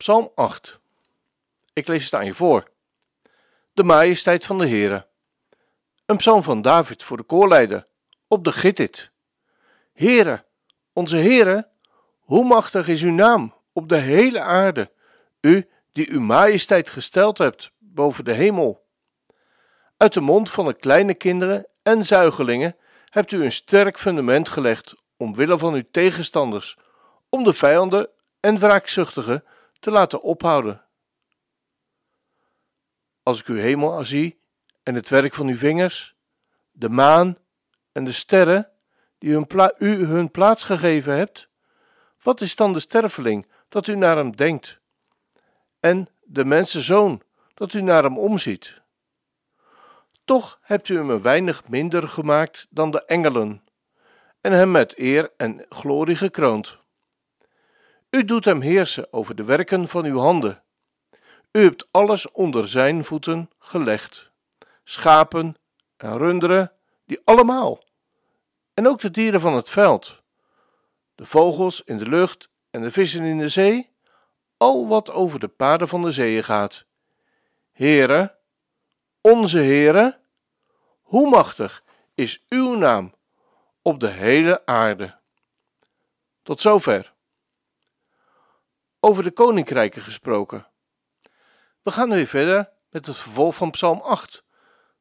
Psalm 8. Ik lees het aan je voor. De majesteit van de Heere. Een psalm van David voor de koorleider, op de Gittit. Heere, onze Heere, hoe machtig is uw naam op de hele aarde, u die uw majesteit gesteld hebt boven de hemel. Uit de mond van de kleine kinderen en zuigelingen hebt u een sterk fundament gelegd omwille van uw tegenstanders, om de vijanden en wraakzuchtigen te laten ophouden. Als ik uw hemel zie en het werk van uw vingers, de maan en de sterren die u hun plaats gegeven hebt, wat is dan de sterveling dat u naar hem denkt? En de mensenzoon dat u naar hem omziet? Toch hebt u hem een weinig minder gemaakt dan de engelen, en hem met eer en glorie gekroond. U doet hem heersen over de werken van uw handen. U hebt alles onder zijn voeten gelegd: schapen en runderen, die allemaal, en ook de dieren van het veld, de vogels in de lucht en de vissen in de zee, al wat over de paden van de zeeën gaat. Heere, onze Heere, hoe machtig is uw naam op de hele aarde. Tot zover. Over de koninkrijken gesproken. We gaan nu verder met het vervolg van Psalm 8,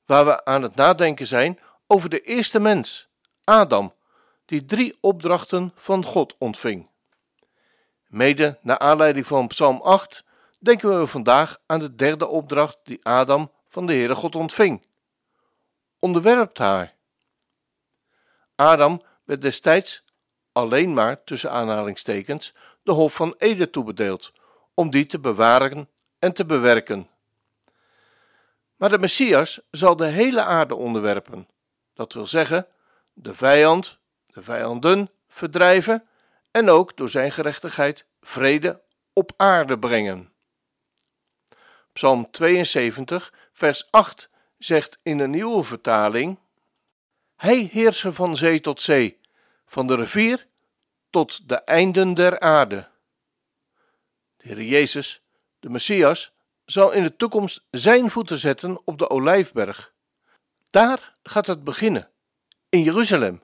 waar we aan het nadenken zijn over de eerste mens, Adam, die drie opdrachten van God ontving. Mede naar aanleiding van Psalm 8 denken we vandaag aan de derde opdracht die Adam van de Heere God ontving. Onderwerpt haar. Adam werd destijds alleen maar tussen aanhalingstekens de Hof van Ede toebedeeld, om die te bewaren en te bewerken. Maar de Messias zal de hele aarde onderwerpen, dat wil zeggen, de vijand, de vijanden verdrijven en ook door zijn gerechtigheid vrede op aarde brengen. Psalm 72, vers 8 zegt in de nieuwe vertaling: Hij heersen van zee tot zee, van de rivier tot de einden der aarde. De Heer Jezus, de Messias, zal in de toekomst zijn voeten zetten op de Olijfberg. Daar gaat het beginnen, in Jeruzalem,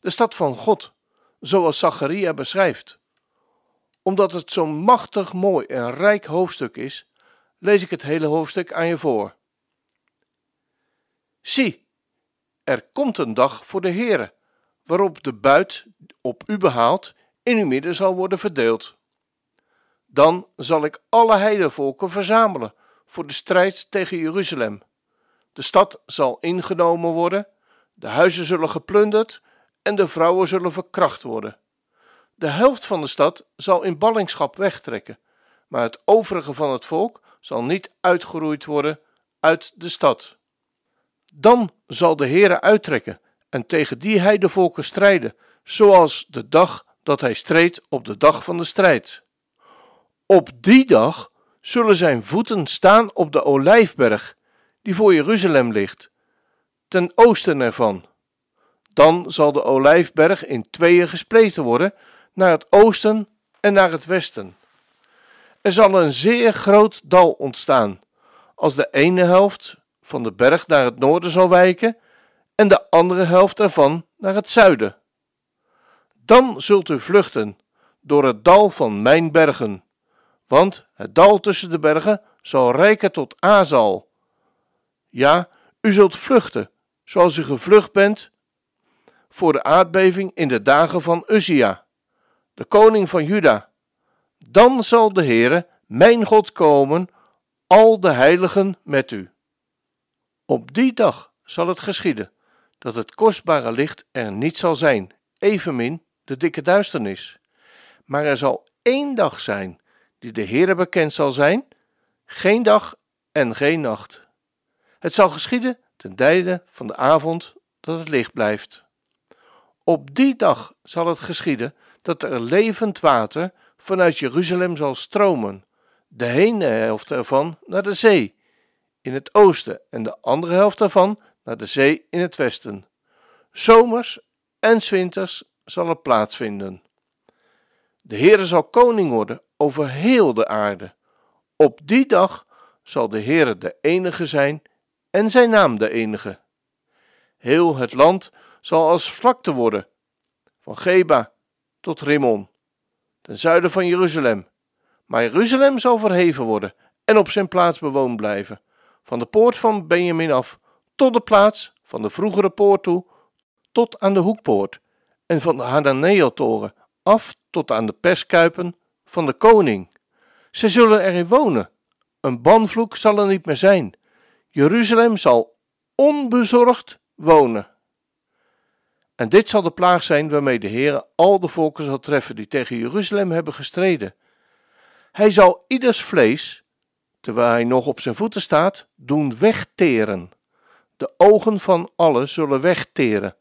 de stad van God, zoals Zacharia beschrijft. Omdat het zo'n machtig mooi en rijk hoofdstuk is, lees ik het hele hoofdstuk aan je voor. Zie, er komt een dag voor de Heere, waarop de buit op u behaald in uw midden zal worden verdeeld. Dan zal ik alle heidevolken verzamelen voor de strijd tegen Jeruzalem. De stad zal ingenomen worden, de huizen zullen geplunderd en de vrouwen zullen verkracht worden. De helft van de stad zal in ballingschap wegtrekken, maar het overige van het volk zal niet uitgeroeid worden uit de stad. Dan zal de Heere uittrekken en tegen die heidevolken strijden, zoals de dag dat hij streed op de dag van de strijd. Op die dag zullen zijn voeten staan op de olijfberg, die voor Jeruzalem ligt, ten oosten ervan. Dan zal de olijfberg in tweeën gespleten worden, naar het oosten en naar het westen. Er zal een zeer groot dal ontstaan, als de ene helft van de berg naar het noorden zal wijken en de andere helft ervan naar het zuiden. Dan zult u vluchten door het dal van mijn bergen, want het dal tussen de bergen zal rijken tot Azal. Ja, u zult vluchten, zoals u gevlucht bent voor de aardbeving in de dagen van Uzia, de koning van Juda. Dan zal de Heere, mijn God, komen, al de heiligen met u. Op die dag zal het geschieden dat het kostbare licht er niet zal zijn, evenmin de dikke duisternis. Maar er zal één dag zijn die de Heere bekend zal zijn, geen dag en geen nacht. Het zal geschieden ten tijde van de avond dat het licht blijft. Op die dag zal het geschieden dat er levend water vanuit Jeruzalem zal stromen, de ene helft ervan naar de zee in het oosten en de andere helft daarvan naar de zee in het westen. Zomers en winters zal het plaatsvinden. De Heere zal koning worden over heel de aarde. Op die dag zal de Heere de enige zijn en zijn naam de enige. Heel het land zal als vlakte worden, van Geba tot Rimmon, ten zuiden van Jeruzalem. Maar Jeruzalem zal verheven worden en op zijn plaats bewoond blijven, van de poort van Benjamin af tot de plaats van de vroegere poort toe, tot aan de hoekpoort, en van de Hananeeltoren af tot aan de perskuipen van de koning. Ze zullen erin wonen. Een banvloek zal er niet meer zijn. Jeruzalem zal onbezorgd wonen. En dit zal de plaag zijn waarmee de Heere al de volken zal treffen die tegen Jeruzalem hebben gestreden. Hij zal ieders vlees, terwijl hij nog op zijn voeten staat, doen wegteren. De ogen van allen zullen wegteren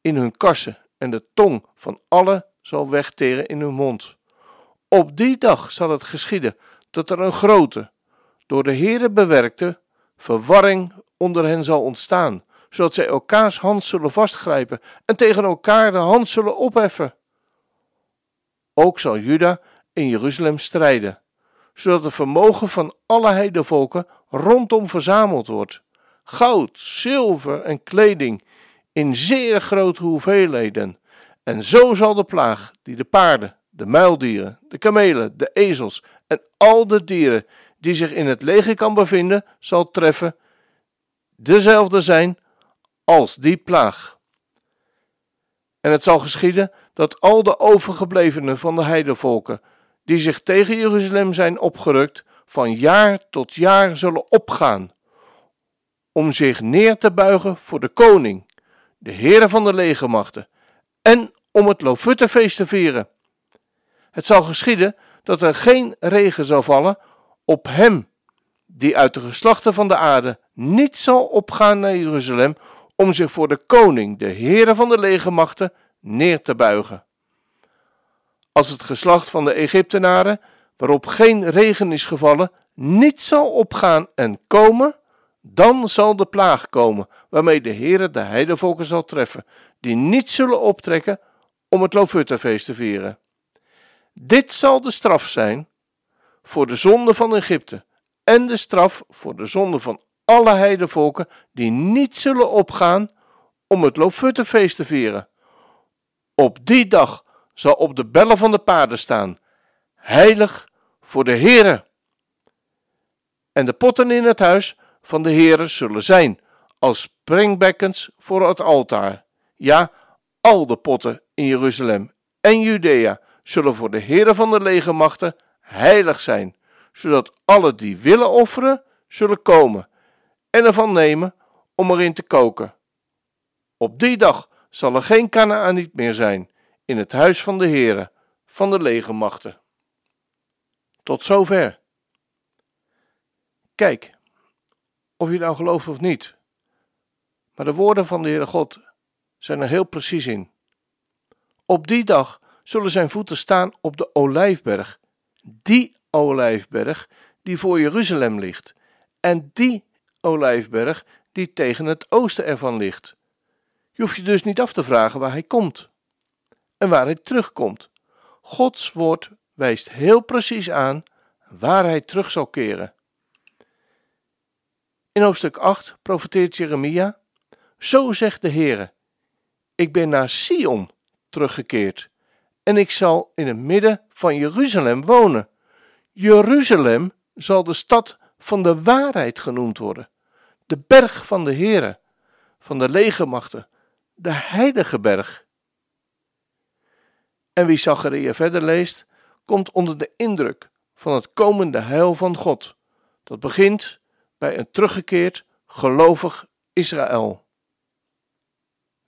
in hun kassen en de tong van allen zal wegteren in hun mond. Op die dag zal het geschieden dat er een grote, door de Heere bewerkte, verwarring onder hen zal ontstaan, zodat zij elkaars hand zullen vastgrijpen en tegen elkaar de hand zullen opheffen. Ook zal Juda in Jeruzalem strijden, zodat het vermogen van alle heidevolken rondom verzameld wordt. Goud, zilver en kleding in zeer grote hoeveelheden. En zo zal de plaag die de paarden, de muildieren, de kamelen, de ezels en al de dieren die zich in het leger kan bevinden, zal treffen, dezelfde zijn als die plaag. En het zal geschieden dat al de overgeblevenen van de heidevolken, die zich tegen Jeruzalem zijn opgerukt, van jaar tot jaar zullen opgaan, om zich neer te buigen voor de koning, de Heere van de legermachten, en om het Lofuttefeest te vieren. Het zal geschieden dat er geen regen zal vallen op hem die uit de geslachten van de aarde niet zal opgaan naar Jeruzalem om zich voor de koning, de Heere van de legermachten, neer te buigen. Als het geslacht van de Egyptenaren, waarop geen regen is gevallen, niet zal opgaan en komen, dan zal de plaag komen, waarmee de Heere de heidevolken zal treffen, die niet zullen optrekken om het Lofuttefeest te vieren. Dit zal de straf zijn voor de zonde van Egypte en de straf voor de zonde van alle heidevolken die niet zullen opgaan om het Lofuttefeest te vieren. Op die dag zal op de bellen van de paarden staan, heilig voor de Heere. En de potten in het huis van de Heere zullen zijn als springbekkens voor het altaar. Ja, al de potten in Jeruzalem en Judea zullen voor de Heere van de legermachten heilig zijn, zodat alle die willen offeren, zullen komen en ervan nemen om erin te koken. Op die dag zal er geen Kanaaniet meer zijn in het huis van de Heere van de legermachten. Tot zover. Kijk, of je nou gelooft of niet, maar de woorden van de Heere God zijn er heel precies in. Op die dag zullen zijn voeten staan op de olijfberg, die olijfberg die voor Jeruzalem ligt, en die olijfberg die tegen het oosten ervan ligt. Je hoeft je dus niet af te vragen waar hij komt en waar hij terugkomt. Gods woord wijst heel precies aan waar hij terug zal keren. In hoofdstuk 8 profeteert Jeremia: Zo zegt de Heere: Ik ben naar Sion teruggekeerd en ik zal in het midden van Jeruzalem wonen. Jeruzalem zal de stad van de waarheid genoemd worden, de berg van de Heere, van de legermachten, de heilige berg. En wie Zacharia verder leest, komt onder de indruk van het komende heil van God. Dat begint bij een teruggekeerd, gelovig Israël.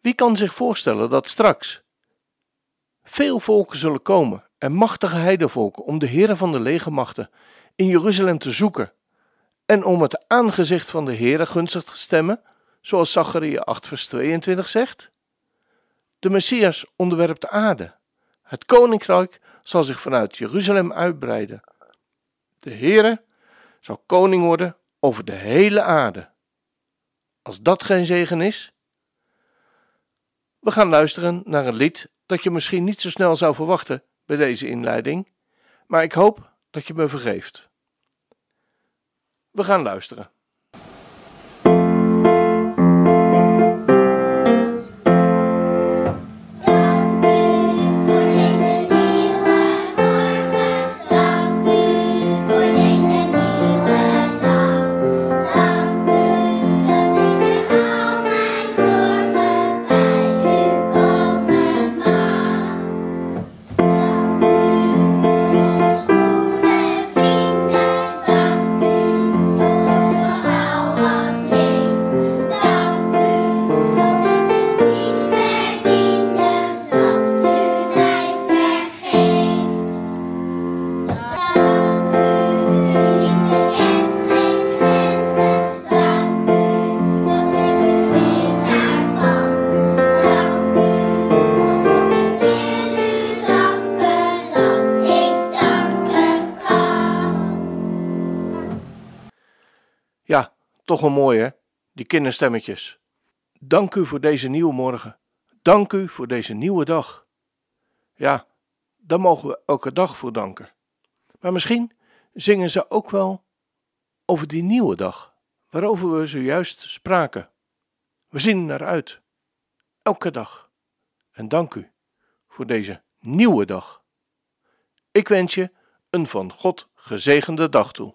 Wie kan zich voorstellen dat straks veel volken zullen komen en machtige heidevolken om de Heere van de legermachten in Jeruzalem te zoeken en om het aangezicht van de Heere gunstig te stemmen, zoals Zacharia 8 vers 22 zegt? De Messias onderwerpt de aarde. Het koninkrijk zal zich vanuit Jeruzalem uitbreiden. De Heere zal koning worden over de hele aarde. Als dat geen zegen is? We gaan luisteren naar een lied dat je misschien niet zo snel zou verwachten bij deze inleiding, maar ik hoop dat je me vergeeft. We gaan luisteren. Toch een mooi hè, die kinderstemmetjes. Dank u voor deze nieuwe morgen. Dank u voor deze nieuwe dag. Ja, daar mogen we elke dag voor danken. Maar misschien zingen ze ook wel over die nieuwe dag, waarover we zojuist spraken. We zien naar uit. Elke dag. En dank u voor deze nieuwe dag. Ik wens je een van God gezegende dag toe.